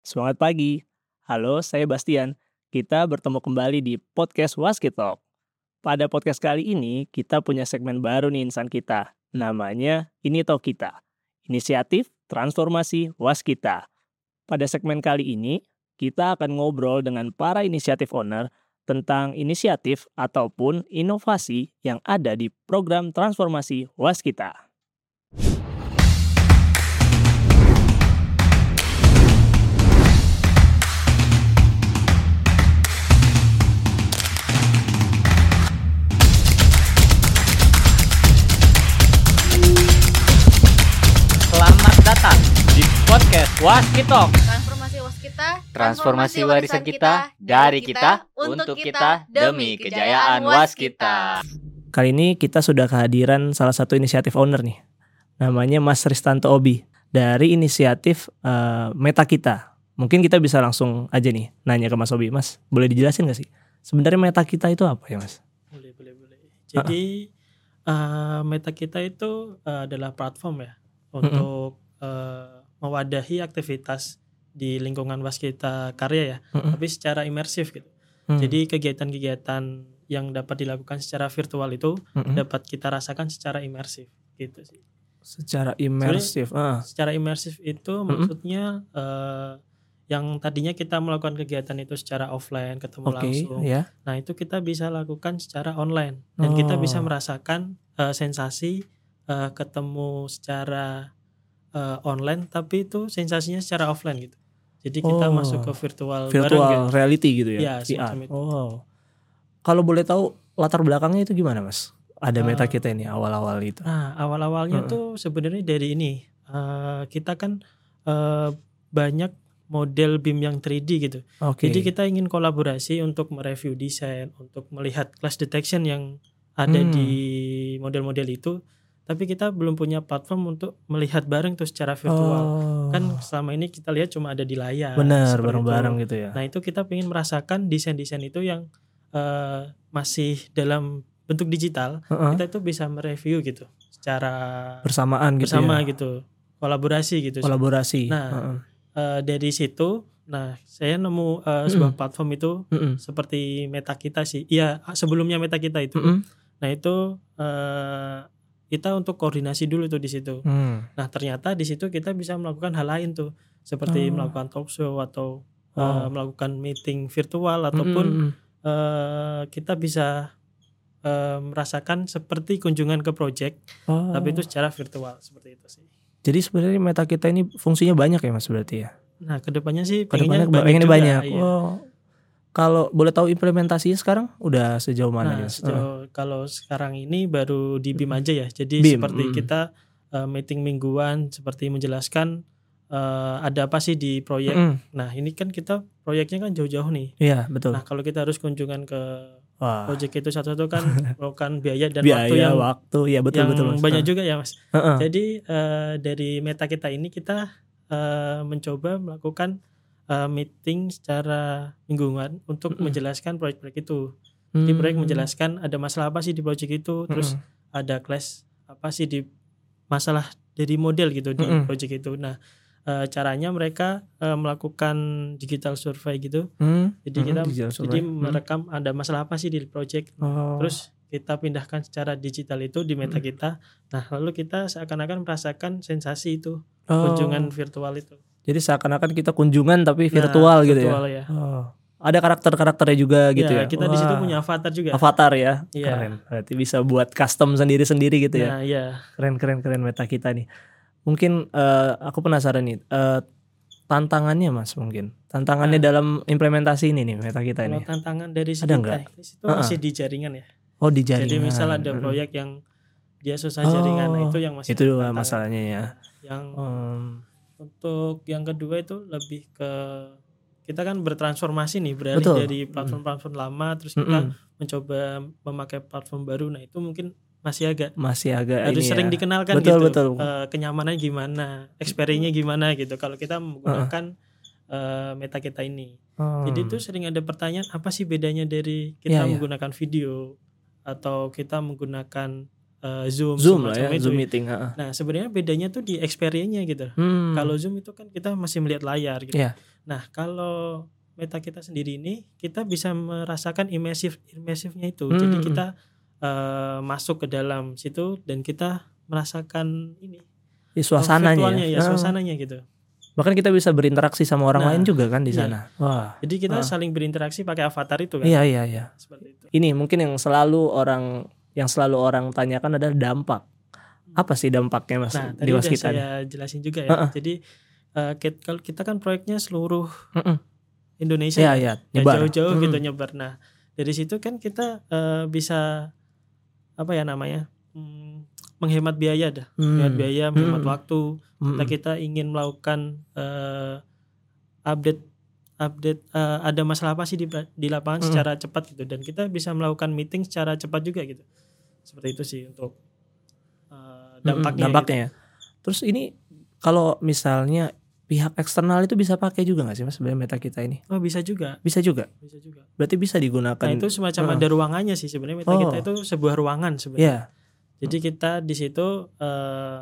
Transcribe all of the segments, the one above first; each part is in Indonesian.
Semangat pagi. Halo, saya Bastian. Kita bertemu kembali di podcast Waskitalk. Pada podcast kali ini, kita punya segmen baru nih insan kita. Namanya Ini Tau Kita. Inisiatif Transformasi Waskita. Pada segmen kali ini, kita akan ngobrol dengan para inisiatif owner tentang inisiatif ataupun inovasi yang ada di program transformasi Waskita. Waskitalk. Transformasi waskita, Transformasi warisan kita dari kita untuk kita demi kejayaan waskita. Kali ini kita sudah kehadiran salah satu inisiatif owner nih. Namanya Mas Ristanto Obi dari inisiatif eh, Meta Kita. Mungkin kita bisa langsung aja nih nanya ke Mas Obi. Mas, boleh dijelasin gak sih? Sebenarnya Meta Kita itu apa ya, Mas? Boleh, boleh, boleh. Jadi eh, Meta kita itu eh, adalah platform ya untuk eh, mewadahi aktivitas di lingkungan waskita karya ya, Mm-mm. tapi secara imersif gitu. Hmm. Jadi kegiatan-kegiatan yang dapat dilakukan secara virtual itu Mm-mm. dapat kita rasakan secara imersif gitu sih. secara imersif. Ah. Secara imersif itu maksudnya eh, yang tadinya kita melakukan kegiatan itu secara offline ketemu Oke, langsung. ya. Nah, itu kita bisa lakukan secara online dan kita bisa Oh. merasakan eh, sensasi eh, ketemu secara eh, online tapi itu sensasinya secara offline gitu. Jadi kita Oh. masuk ke virtual, bareng Virtual gitu. reality gitu ya. Iya, VR. itu. Oh. Kalau boleh tahu latar belakangnya itu gimana, Mas? Ada Meta Eh, Kita ini awal-awal itu. Nah, awal-awalnya Heeh. tuh sebenarnya dari ini. eh, kita kan eh, banyak model BIM yang 3D gitu. Oke. Jadi kita ingin kolaborasi untuk mereview desain, untuk melihat clash detection yang ada Hmm. di model-model itu. Tapi kita belum punya platform untuk melihat bareng tuh secara virtual. Oh. Kan selama ini kita lihat cuma ada di layar. benar bareng-bareng itu. gitu ya. Nah itu kita ingin merasakan desain-desain itu yang eh, masih dalam bentuk digital. Heeh. Kita itu bisa mereview gitu, secara Bersamaan gitu bersama ya. gitu, kolaborasi gitu. Kolaborasi. Nah, Heeh. Eh, dari situ, nah saya nemu eh, sebuah platform itu Mm-mm. seperti meta kita sih. Iya, sebelumnya meta kita itu. Mm-mm. Nah, itu eh kita untuk koordinasi dulu tuh di situ. Hmm. Nah, ternyata di situ kita bisa melakukan hal lain tuh, seperti Oh. melakukan talk show atau Oh. melakukan meeting virtual ataupun Mm-mm. eh, kita bisa eh, merasakan seperti kunjungan ke project, Oh. tapi itu secara virtual seperti itu sih. Jadi sebenarnya Meta Kita ini fungsinya banyak ya, Mas berarti ya. Nah, ke depannya sih Ke depannya pengennya pengennya juga, banyak. iya. Oh. Kalau boleh tahu implementasinya sekarang udah sejauh mana Nah? Heeh. sejauh kalau sekarang ini baru di BIM aja ya. Jadi BIM, seperti mm. kita uh, meeting mingguan seperti menjelaskan uh, ada apa sih di proyek. Mm-mm. Nah, ini kan kita proyeknya kan jauh-jauh nih. Iya, betul. Nah, kalau kita harus kunjungan ke Wah. proyek itu satu-satu kan melakukan biaya dan Biaya, waktu yang waktu, ya betul yang betul Mas. banyak Heeh. juga ya, Mas. Heeh. Jadi uh, dari meta kita ini kita uh, mencoba melakukan uh, meeting secara mingguan untuk Mm-mm. menjelaskan proyek-proyek itu. Jadi proyek Hmm. menjelaskan ada masalah apa sih di proyek itu, terus Mm-mm. ada clash apa sih di masalah dari model gitu di Mm-mm. project itu. Nah, eh, caranya mereka eh, melakukan digital survey gitu. Hmm. Jadi kita survey. jadi Hmm. merekam ada masalah apa sih di project. Oh. Terus kita pindahkan secara digital itu di meta kita. Nah, lalu kita seakan-akan merasakan sensasi itu Oh. kunjungan virtual itu. Jadi seakan-akan kita kunjungan tapi Nah, virtual gitu ya. virtual ya. Oh. Ada karakter-karakternya juga gitu ya. kita di situ punya avatar juga. avatar ya. Iya. Keren. Berarti bisa buat custom sendiri-sendiri gitu ya. Nah, iya. Keren keren keren meta kita nih. Mungkin eh, aku penasaran nih eh, tantangannya Mas mungkin. Tantangannya Nah. dalam implementasi ini nih meta kita ini. tantangan dari Ada segi nggak? teknis itu Heeh. masih di jaringan ya. Oh di jaringan. Jadi misal ada proyek yang dia susah jaringan, nah Oh, itu yang masih itu masalahnya ya. Yang Hmm. Untuk yang kedua itu lebih ke kita kan bertransformasi nih beralih Betul. dari platform-platform lama terus kita Mm-mm. mencoba memakai platform baru. Nah itu mungkin masih agak Masih agak harus ini sering ya. dikenalkan Betul, gitu. betul. Eh, kenyamanannya gimana, experience-nya gimana gitu. Kalau kita menggunakan eh, meta kita ini. Hmm. Jadi itu sering ada pertanyaan apa sih bedanya dari kita Iya, iya. menggunakan video atau kita menggunakan eh, Zoom Zoom lah ya, itu. Zoom meeting. heeh. Nah, sebenarnya bedanya tuh di experience-nya gitu. Hmm. Kalau Zoom itu kan kita masih melihat layar gitu. Iya. Nah, kalau meta kita sendiri ini kita bisa merasakan imersif imersifnya itu. Jadi Hmm. kita eh, masuk ke dalam situ dan kita merasakan ini Di eh, suasananya. virtualnya ya, Ah. suasananya gitu. Bahkan kita bisa berinteraksi sama orang Nah, lain juga kan di iya. sana. Wah. Jadi kita Ah. saling berinteraksi pakai avatar itu kan. Iya iya iya. Seperti itu. Ini mungkin yang selalu orang yang selalu orang tanyakan adalah dampak. Apa sih dampaknya Mas Nah, di nih? saya jelasin juga ya. Heeh. Jadi eh, kit- kalau kita kan proyeknya seluruh Mm-mm. Indonesia Iya ya. Ya, nyebar. jauh-jauh Mm-mm. gitu nyebar. Nah, dari situ kan kita eh, bisa apa ya namanya? Hmm, menghemat biaya dah. Hmm. Menghemat biaya, menghemat Hmm. waktu. Mm-mm. Kita kita ingin melakukan eh, update update eh, ada masalah apa sih di di lapangan Hmm. secara cepat gitu dan kita bisa melakukan meeting secara cepat juga gitu. Seperti itu sih untuk Mm-mm, dampaknya. dampaknya gitu. ya. Terus ini kalau misalnya pihak eksternal itu bisa pakai juga nggak sih Mas sebenarnya meta kita ini? Oh, bisa juga, Bisa juga. bisa juga. Berarti bisa digunakan. Nah, itu semacam Heeh. ada ruangannya sih sebenarnya meta Oh. kita itu sebuah ruangan sebenarnya. Iya. Jadi kita di situ eh,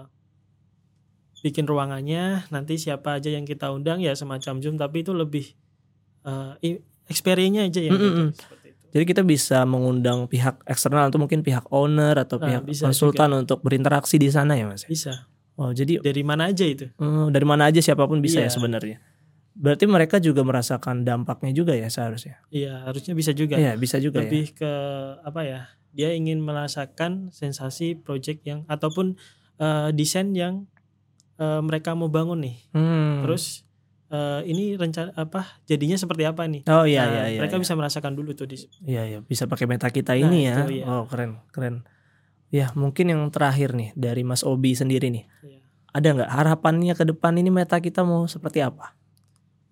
bikin ruangannya, nanti siapa aja yang kita undang ya semacam Zoom tapi itu lebih eh i- experience-nya aja beda, seperti itu. Jadi kita bisa mengundang pihak eksternal atau mungkin pihak owner atau Nah, pihak konsultan untuk berinteraksi di sana ya Mas. Bisa. Oh, jadi Dari mana aja itu? hmm, dari mana aja siapa pun bisa ya Iya. sebenarnya. Berarti mereka juga merasakan dampaknya juga ya seharusnya. Iya, harusnya bisa juga. Iya, bisa juga ya. lebih ke apa ya? Dia ingin merasakan sensasi project yang ataupun eh, desain yang eh, mereka mau bangun nih. Hmm. Terus eh, ini rencana apa? Jadinya seperti apa nih? Oh iya Nah, iya iya. mereka iya. bisa merasakan dulu tuh di Iya iya bisa pakai meta kita Nah, ini ya. itu, iya. Oh keren keren. Ya mungkin yang terakhir nih dari Mas Obi sendiri nih. Iya. Ada nggak harapannya ke depan ini meta kita mau seperti apa?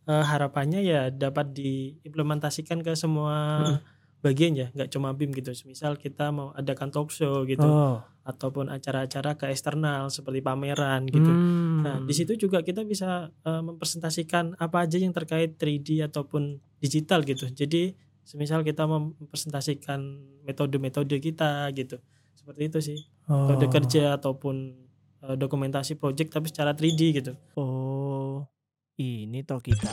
Eh, harapannya ya dapat diimplementasikan ke semua Mm-mm. Bagian ya, nggak cuma BIM gitu. Misal kita mau adakan talk show gitu, Oh. ataupun acara-acara ke eksternal seperti pameran gitu. Hmm. Nah, di situ juga kita bisa eh, mempresentasikan apa aja yang terkait 3D ataupun digital gitu. Jadi, semisal kita mempresentasikan metode-metode kita gitu. Seperti itu sih. Oh. Metode kerja ataupun eh, dokumentasi project tapi secara 3D gitu. Oh. Ini toh kita.